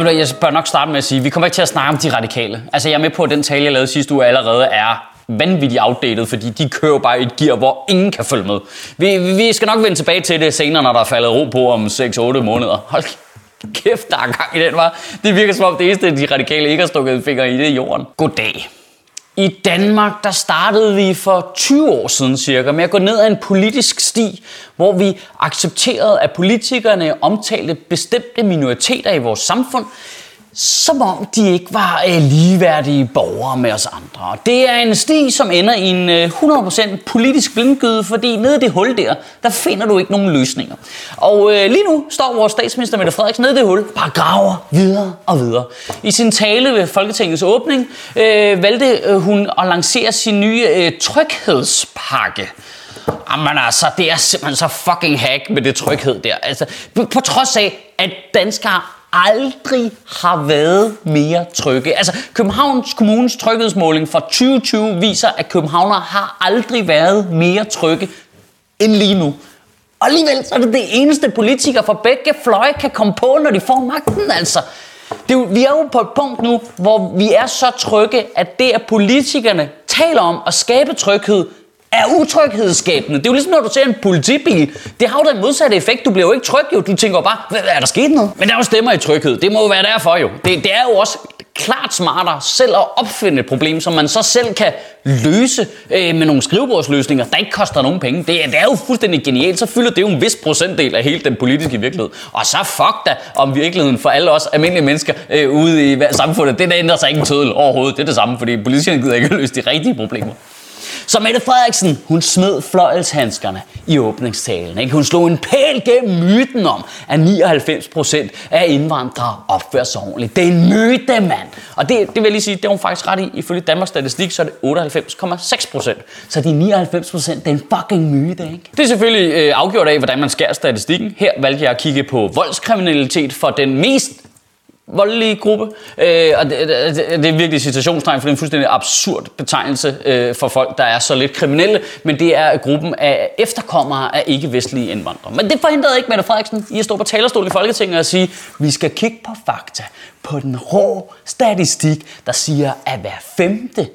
Ved du, jeg bør nok starte med at sige, at vi kommer ikke til at snakke om de radikale. Altså, jeg er med på, at den tale, jeg lavede sidste uge, allerede er vanvittigt outdated, fordi de kører bare i et gear, hvor ingen kan følge med. Vi, vi skal nok vende tilbage til det senere, når der er faldet ro på om 6-8 måneder. Hold kæft, der er gang i den, var. Det virker som om det eneste, de radikale ikke har stukket fingre i, det er jorden. Goddag. I Danmark, der startede vi for 20 år siden cirka med at gå ned ad en politisk sti, hvor vi accepterede, at politikerne omtalte bestemte minoriteter i vores samfund, som om de ikke var øh, ligeværdige borgere med os andre. Det er en sti, som ender i en øh, 100% politisk blindgyde, fordi nede i det hul der, der finder du ikke nogen løsninger. Og øh, lige nu står vores statsminister Mette Frederiksen nede i det hul, bare graver videre og videre. I sin tale ved Folketingets åbning øh, valgte øh, hun at lancere sin nye øh, tryghedspakke. Jamen altså, det er simpelthen så fucking hack med det tryghed der. Altså, på, på trods af, at danskere aldrig har været mere trygge. Altså, Københavns Kommunes tryghedsmåling fra 2020 viser, at københavnere har aldrig været mere trygge end lige nu. Og alligevel så er det det eneste politikere fra begge fløje kan komme på, når de får magten, altså. Det er jo, vi er jo på et punkt nu, hvor vi er så trygge, at det, at politikerne taler om at skabe tryghed, er utryghedsskabende. Det er jo ligesom, når du ser en politibil. Det har jo den modsatte effekt. Du bliver jo ikke tryg, jo. Du tænker bare, hvad er der sket noget? Men der er jo stemmer i tryghed. Det må jo være derfor, jo. Det, det er jo også klart smartere selv at opfinde et problem, som man så selv kan løse øh, med nogle skrivebordsløsninger, der ikke koster nogen penge. Det, det er jo fuldstændig genialt. Så fylder det jo en vis procentdel af hele den politiske virkelighed. Og så fuck da om virkeligheden for alle os almindelige mennesker øh, ude i samfundet. Det der ændrer sig ikke en tødel overhovedet. Det er det samme, fordi politikerne gider ikke at løse de rigtige problemer. Så Mette Frederiksen, hun smed fløjelshandskerne i åbningstalen. Ikke? Hun slog en pæl gennem myten om, at 99% af indvandrere opfører sig ordentligt. Det er en myte, mand. Og det, det vil jeg lige sige, det er hun faktisk ret i. Ifølge Danmarks Statistik, så er det 98,6%. Så de 99% det er en fucking myte, ikke? Det er selvfølgelig øh, afgjort af, hvordan man skærer statistikken. Her valgte jeg at kigge på voldskriminalitet for den mest voldelige gruppe. Øh, og det, det, det er virkelig situationstegn, for det er en fuldstændig absurd betegnelse øh, for folk, der er så lidt kriminelle, men det er gruppen af efterkommere af ikke-vestlige indvandrere. Men det forhindrede ikke Mette Frederiksen i at stå på talerstolen i Folketinget og sige, vi skal kigge på fakta, på den rå statistik, der siger, at hver femte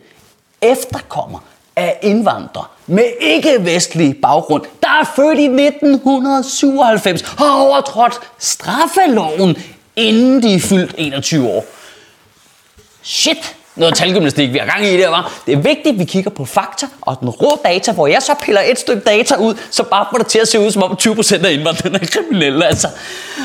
efterkommer af indvandrere med ikke-vestlig baggrund, der er født i 1997, har overtrådt straffeloven inden de er fyldt 21 år. Shit, noget talgymnastik, vi har gang i der, var. Det er vigtigt, at vi kigger på fakta og den rå data, hvor jeg så piller et stykke data ud, så bare får det til at se ud, som om 20% af indvandrerne er kriminelle. Altså.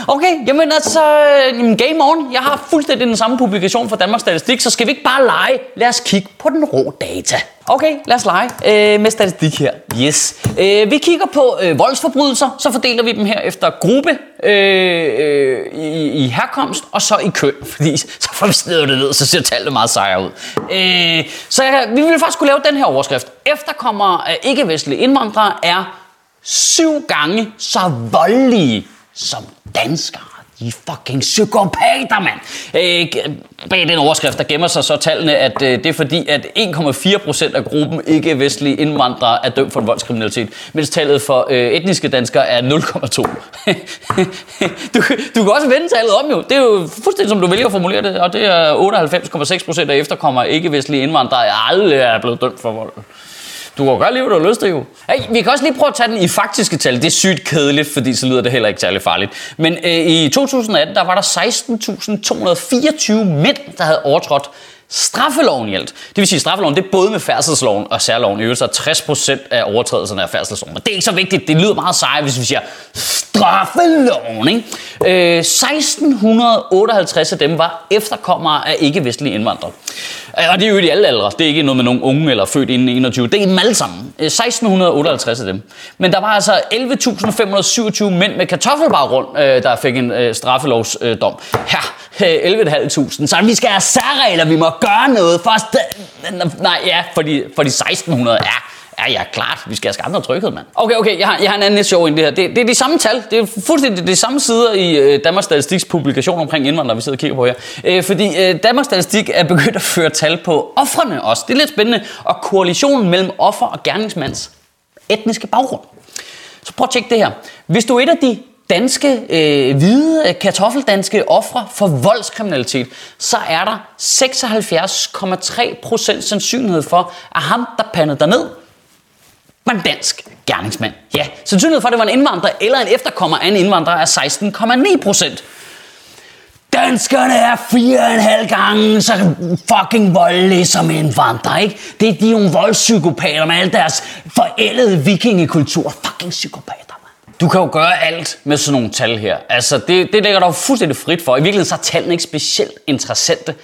Okay, jamen altså, øh, game on. Jeg har fuldstændig den samme publikation fra Danmarks Statistik, så skal vi ikke bare lege. Lad os kigge på den rå data. Okay, lad os lege øh, med statistik her. Yes. Øh, vi kigger på øh, voldsforbrydelser, så fordeler vi dem her efter gruppe øh, øh, i, i herkomst og så i køn, fordi så får vi snedet det ned, så ser tallene meget sejere ud. Øh, så jeg, vi vil faktisk kunne lave den her overskrift. Efterkommere af ikke-vestlige indvandrere er syv gange så voldelige som danskere. I er fucking psykopater, mand. Øh, bag den overskrift, der gemmer sig så tallene, at øh, det er fordi, at 1,4 procent af gruppen ikke-vestlige indvandrere er dømt for voldskriminalitet, mens tallet for øh, etniske danskere er 0,2. du, du kan også vende tallet om jo. Det er jo fuldstændig som du vælger at formulere det, og det er 98,6 procent af efterkommere ikke-vestlige indvandrere er aldrig er blevet dømt for vold. Du kan godt lige, hvad du har lyst til, jo. Hey, vi kan også lige prøve at tage den i faktiske tal. Det er sygt kedeligt, fordi så lyder det heller ikke særlig farligt. Men øh, i 2018, der var der 16.224 mænd, der havde overtrådt straffeloven i alt. Det vil sige, at straffeloven det er både med færdselsloven og særloven. I øvrigt så er 60% af overtrædelserne af færdselsloven. Men det er ikke så vigtigt. Det lyder meget sejt, hvis vi siger straffeloven. Ikke? Øh, 1658 af dem var efterkommere af ikke-vestlige indvandrere. Og det er jo i alle aldre. Det er ikke noget med nogen unge eller født inden 21. Det er dem alle sammen. Øh, 1658 af dem. Men der var altså 11.527 mænd med kartoffelbaggrund, øh, der fik en øh, straffelovsdom. Her 11.500. Så vi skal have særregler, vi må gøre noget for... Nej, ja, for de, for de 1600. Ja, Ja, ja, klart. Vi skal have andre tryghed, mand. Okay, okay, jeg har, jeg har en anden sjov end det her. Det, det er de samme tal. Det er fuldstændig de samme sider i øh, Danmarks Statistiks publikation omkring indvandrere, vi sidder og kigger på her. Øh, fordi øh, Danmarks Statistik er begyndt at føre tal på offrene også. Det er lidt spændende. Og koalitionen mellem offer og gerningsmands etniske baggrund. Så prøv at tjekke det her. Hvis du er et af de danske, øh, hvide, øh, kartoffeldanske ofre for voldskriminalitet, så er der 76,3% sandsynlighed for, at ham, der pandede dig ned, var en dansk gerningsmand. Ja, sandsynligheden for, at det var en indvandrer eller en efterkommer af en indvandrer er 16,9 procent. Danskerne er fire og en halv gange så fucking voldelige som indvandrere, ikke? Det er de nogle voldspsykopater med al deres forældede vikingekultur. Fucking psykopater, man. Du kan jo gøre alt med sådan nogle tal her. Altså, det, det ligger dig fuldstændig frit for. I virkeligheden så er tallene ikke specielt interessante.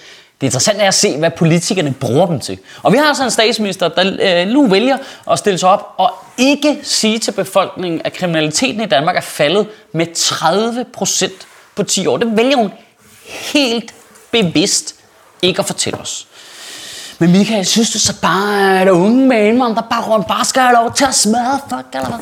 Det interessante er at se, hvad politikerne bruger dem til. Og vi har altså en statsminister, der øh, nu vælger at stille sig op og ikke sige til befolkningen, at kriminaliteten i Danmark er faldet med 30 procent på 10 år. Det vælger hun helt bevidst ikke at fortælle os. Men Michael, synes du så bare, at unge med indvandrerbaggrund bare rundt bare skal have lov til at smadre folk, eller hvad?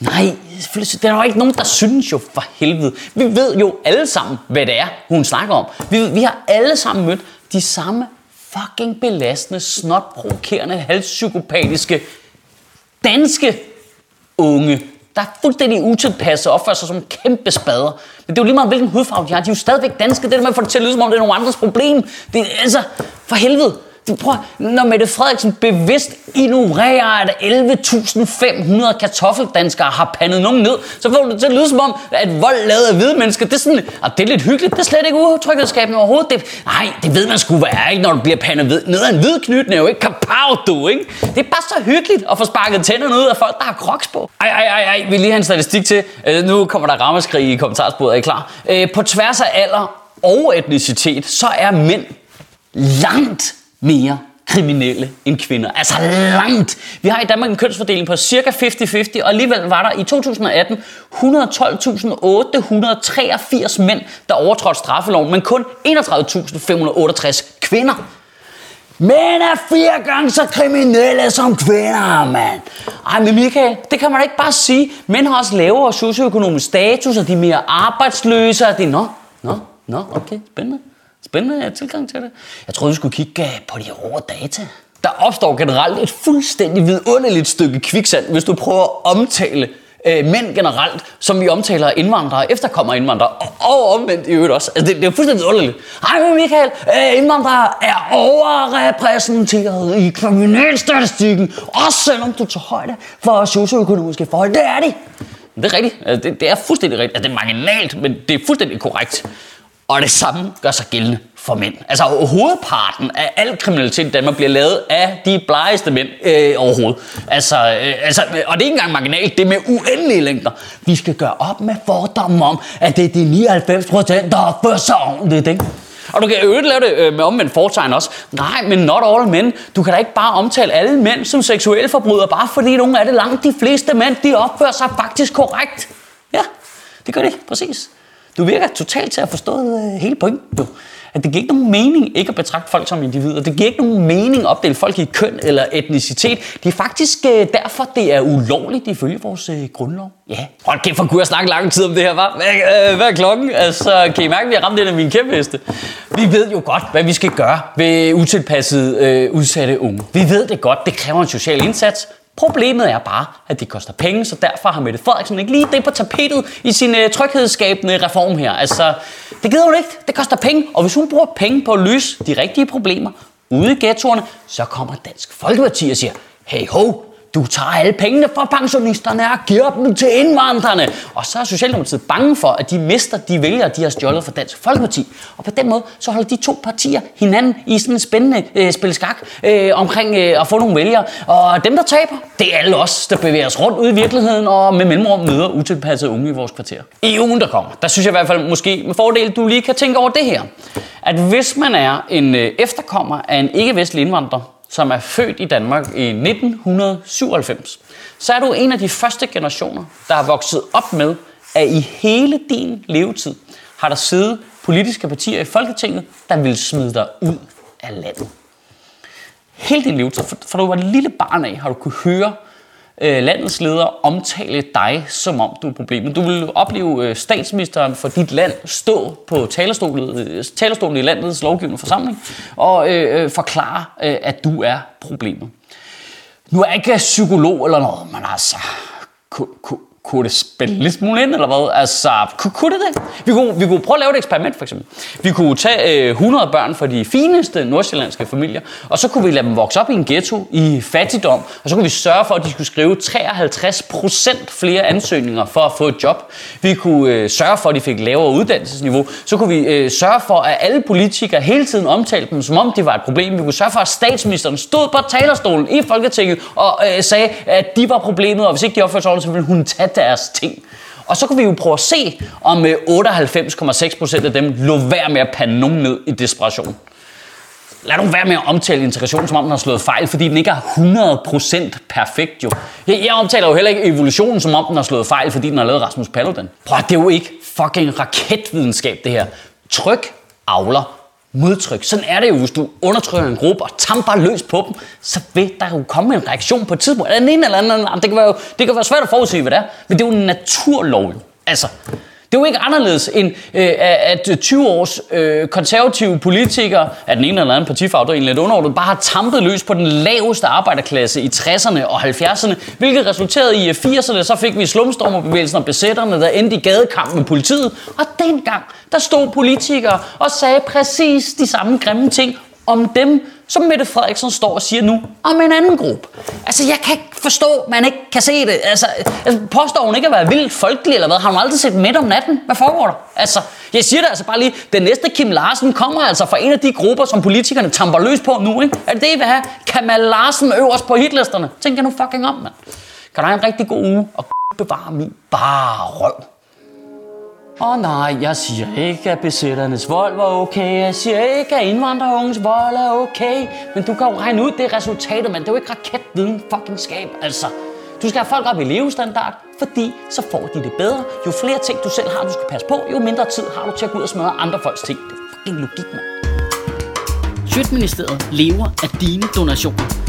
Nej, det er jo ikke nogen, der synes jo for helvede. Vi ved jo alle sammen, hvad det er, hun snakker om. Vi, vi har alle sammen mødt de samme fucking belastende, snotprovokerende, halvpsykopatiske danske unge, der er fuldstændig utilpasset og opfører sig som kæmpe spader. Men det er jo lige meget, hvilken hudfarve de har. De er jo stadigvæk danske. Det er det, man får det til at lyde som om, det er nogen andres problem. Det er altså, for helvede. Prøv, når Mette Frederiksen bevidst ignorerer, at 11.500 kartoffeldanskere har pandet nogen ned, så får det til at lyde som om, at vold lavet af hvide mennesker, det er, sådan, at det er lidt hyggeligt. Det er slet ikke utryghedsskabende overhovedet. Det, nej, det ved man sgu, hvad er, ikke, når du bliver pandet ved, ned af en hvid knytnæve, ikke? Kapow, du, ikke? Det er bare så hyggeligt at få sparket tænderne ud af folk, der har kroks på. Ej, ej, ej, ej, vi lige have en statistik til. Øh, nu kommer der rammeskrig i kommentarsporet, er I klar? Øh, på tværs af alder og etnicitet, så er mænd langt mere kriminelle end kvinder. Altså langt. Vi har i Danmark en kønsfordeling på cirka 50-50, og alligevel var der i 2018 112.883 mænd, der overtrådte straffeloven, men kun 31.568 kvinder. Mænd er fire gange så kriminelle som kvinder, mand. Ej, men Michael, det kan man ikke bare sige. Mænd har også lavere socioøkonomisk status, og de er mere arbejdsløse, og det. Nå, nå, nå, okay, spændende. Spændende tilgang til det. Jeg troede, vi skulle kigge øh, på de rå data. Der opstår generelt et fuldstændig vidunderligt stykke kviksand, hvis du prøver at omtale øh, mænd generelt, som vi omtaler indvandrere, efterkommere indvandrere, og, og omvendt i øvrigt også. Altså, det, det er fuldstændig underligt. Hej, men Michael, øh, indvandrere er overrepræsenteret i kriminalstatistikken, også selvom du tager højde for socioøkonomiske forhold. Det er de. Det er rigtigt. Altså, det, det er fuldstændig rigtigt. Altså, det er marginalt, men det er fuldstændig korrekt. Og det samme gør sig gældende for mænd. Altså hovedparten af al kriminalitet i Danmark bliver lavet af de blegeste mænd øh, overhovedet. Altså, øh, altså, øh, og det er ikke engang marginalt, det er med uendelige længder. Vi skal gøre op med fordommen om, at det er de 99 procent, der opfører sig ordentligt, ikke? Og du kan jo lave det øh, med omvendt foretegn også. Nej, men not all men. Du kan da ikke bare omtale alle mænd som seksuelle forbrydere, bare fordi nogle af det langt de fleste mænd, de opfører sig faktisk korrekt. Ja, det gør de, præcis. Du virker totalt til at forstå øh, hele pointen. Du. At det giver ikke nogen mening ikke at betragte folk som individer. Det giver ikke nogen mening at opdele folk i køn eller etnicitet. Det er faktisk øh, derfor, det er ulovligt ifølge vores øh, grundlov. Ja. Hold kæft, for kunne jeg snakke lang tid om det her, var? Hvad, øh, hvad er klokken? Altså, kan I mærke, at vi har ramt den af min kæpheste? Vi ved jo godt, hvad vi skal gøre ved utilpassede, øh, udsatte unge. Vi ved det godt. Det kræver en social indsats. Problemet er bare, at det koster penge, så derfor har Mette Frederiksen ikke lige det på tapetet i sin øh, tryghedsskabende reform her. Altså, det gider hun ikke. Det koster penge, og hvis hun bruger penge på at løse de rigtige problemer ude i ghettoerne, så kommer Dansk Folkeparti og siger, hey ho, du tager alle pengene fra pensionisterne og giver dem til indvandrerne. Og så er Socialdemokratiet bange for, at de mister de vælgere, de har stjålet fra Dansk Folkeparti. Og på den måde, så holder de to partier hinanden i sådan en spændende øh, spil skak øh, omkring øh, at få nogle vælgere. Og dem, der taber, det er alle os, der bevæger os rundt ude i virkeligheden og med mellemrum møder utilpassede unge i vores kvarter. I ugen, der kommer, der synes jeg i hvert fald måske med fordel, du lige kan tænke over det her. At hvis man er en øh, efterkommer af en ikke-vestlig indvandrer, som er født i Danmark i 1997, så er du en af de første generationer, der er vokset op med, at i hele din levetid har der siddet politiske partier i Folketinget, der vil smide dig ud af landet. Hele din levetid, for du var et lille barn af, har du kunne høre øh, landets leder omtale dig, som om du er problemet. Du vil opleve øh, statsministeren for dit land stå på talerstolen, øh, talerstolen i landets lovgivende forsamling og øh, øh, forklare, øh, at du er problemet. Nu er jeg ikke psykolog eller noget, men altså, kunne, kunne, kunne det spille lidt smule ind, eller hvad? Altså, kunne, kunne det det? Vi kunne, vi kunne prøve at lave et eksperiment, for eksempel. Vi kunne tage øh, 100 børn fra de fineste nordsjællandske familier, og så kunne vi lade dem vokse op i en ghetto i fattigdom, og så kunne vi sørge for, at de skulle skrive 53% flere ansøgninger for at få et job. Vi kunne øh, sørge for, at de fik lavere uddannelsesniveau. Så kunne vi øh, sørge for, at alle politikere hele tiden omtalte dem, som om de var et problem. Vi kunne sørge for, at statsministeren stod på talerstolen i Folketinget og øh, sagde, at de var problemet, og hvis ikke de opførte sig ordentligt, så ville hun tage deres ting. Og så kan vi jo prøve at se, om øh, 98,6% af dem lå være med at pande nogen ned i desperation. Lad nu være med at omtale integration, som om den har slået fejl, fordi den ikke er 100% perfekt jo. Jeg, jeg omtaler jo heller ikke evolutionen, som om den har slået fejl, fordi den har lavet Rasmus Paludan. Prøv det er jo ikke fucking raketvidenskab, det her. Tryk avler modtryk. Sådan er det jo, hvis du undertrykker en gruppe og tamper løs på dem, så vil der jo komme en reaktion på et tidspunkt. Eller den ene eller anden, det kan, være, jo, det kan være svært at forudse, hvad det er, men det er jo en naturlov jo. Altså, det er jo ikke anderledes end, øh, at 20 års øh, konservative politikere af den ene eller anden partifarve, der er lidt underordnet, bare har tampet løs på den laveste arbejderklasse i 60'erne og 70'erne, hvilket resulterede i, at 80'erne så fik vi slumstormerbevægelsen og besætterne, der endte i gadekamp med politiet. Og dengang, der stod politikere og sagde præcis de samme grimme ting om dem, som Mette Frederiksen står og siger nu om en anden gruppe. Altså, jeg kan ikke forstå, at man ikke kan se det. Altså, altså påstår hun ikke at være vildt folkelig eller hvad? Har hun aldrig set midt om natten? Hvad foregår der? Altså, jeg siger det altså bare lige. Den næste Kim Larsen kommer altså fra en af de grupper, som politikerne tamper løs på nu, ikke? Er det det, I vil have? Kamal Larsen øverst på hitlisterne? Tænk jer nu fucking om, mand. Kan du have en rigtig god uge og bevare min bare røv. Åh oh, nej, jeg siger ikke, at besætternes vold var okay. Jeg siger ikke, at indvandrerungens vold er okay. Men du kan jo regne ud det resultatet, men det er jo ikke raketviden fucking skab, altså. Du skal have folk op i levestandard, fordi så får de det bedre. Jo flere ting du selv har, du skal passe på, jo mindre tid har du til at gå ud og smadre andre folks ting. Det er fucking logik, mand. Sjøtministeriet lever af dine donationer.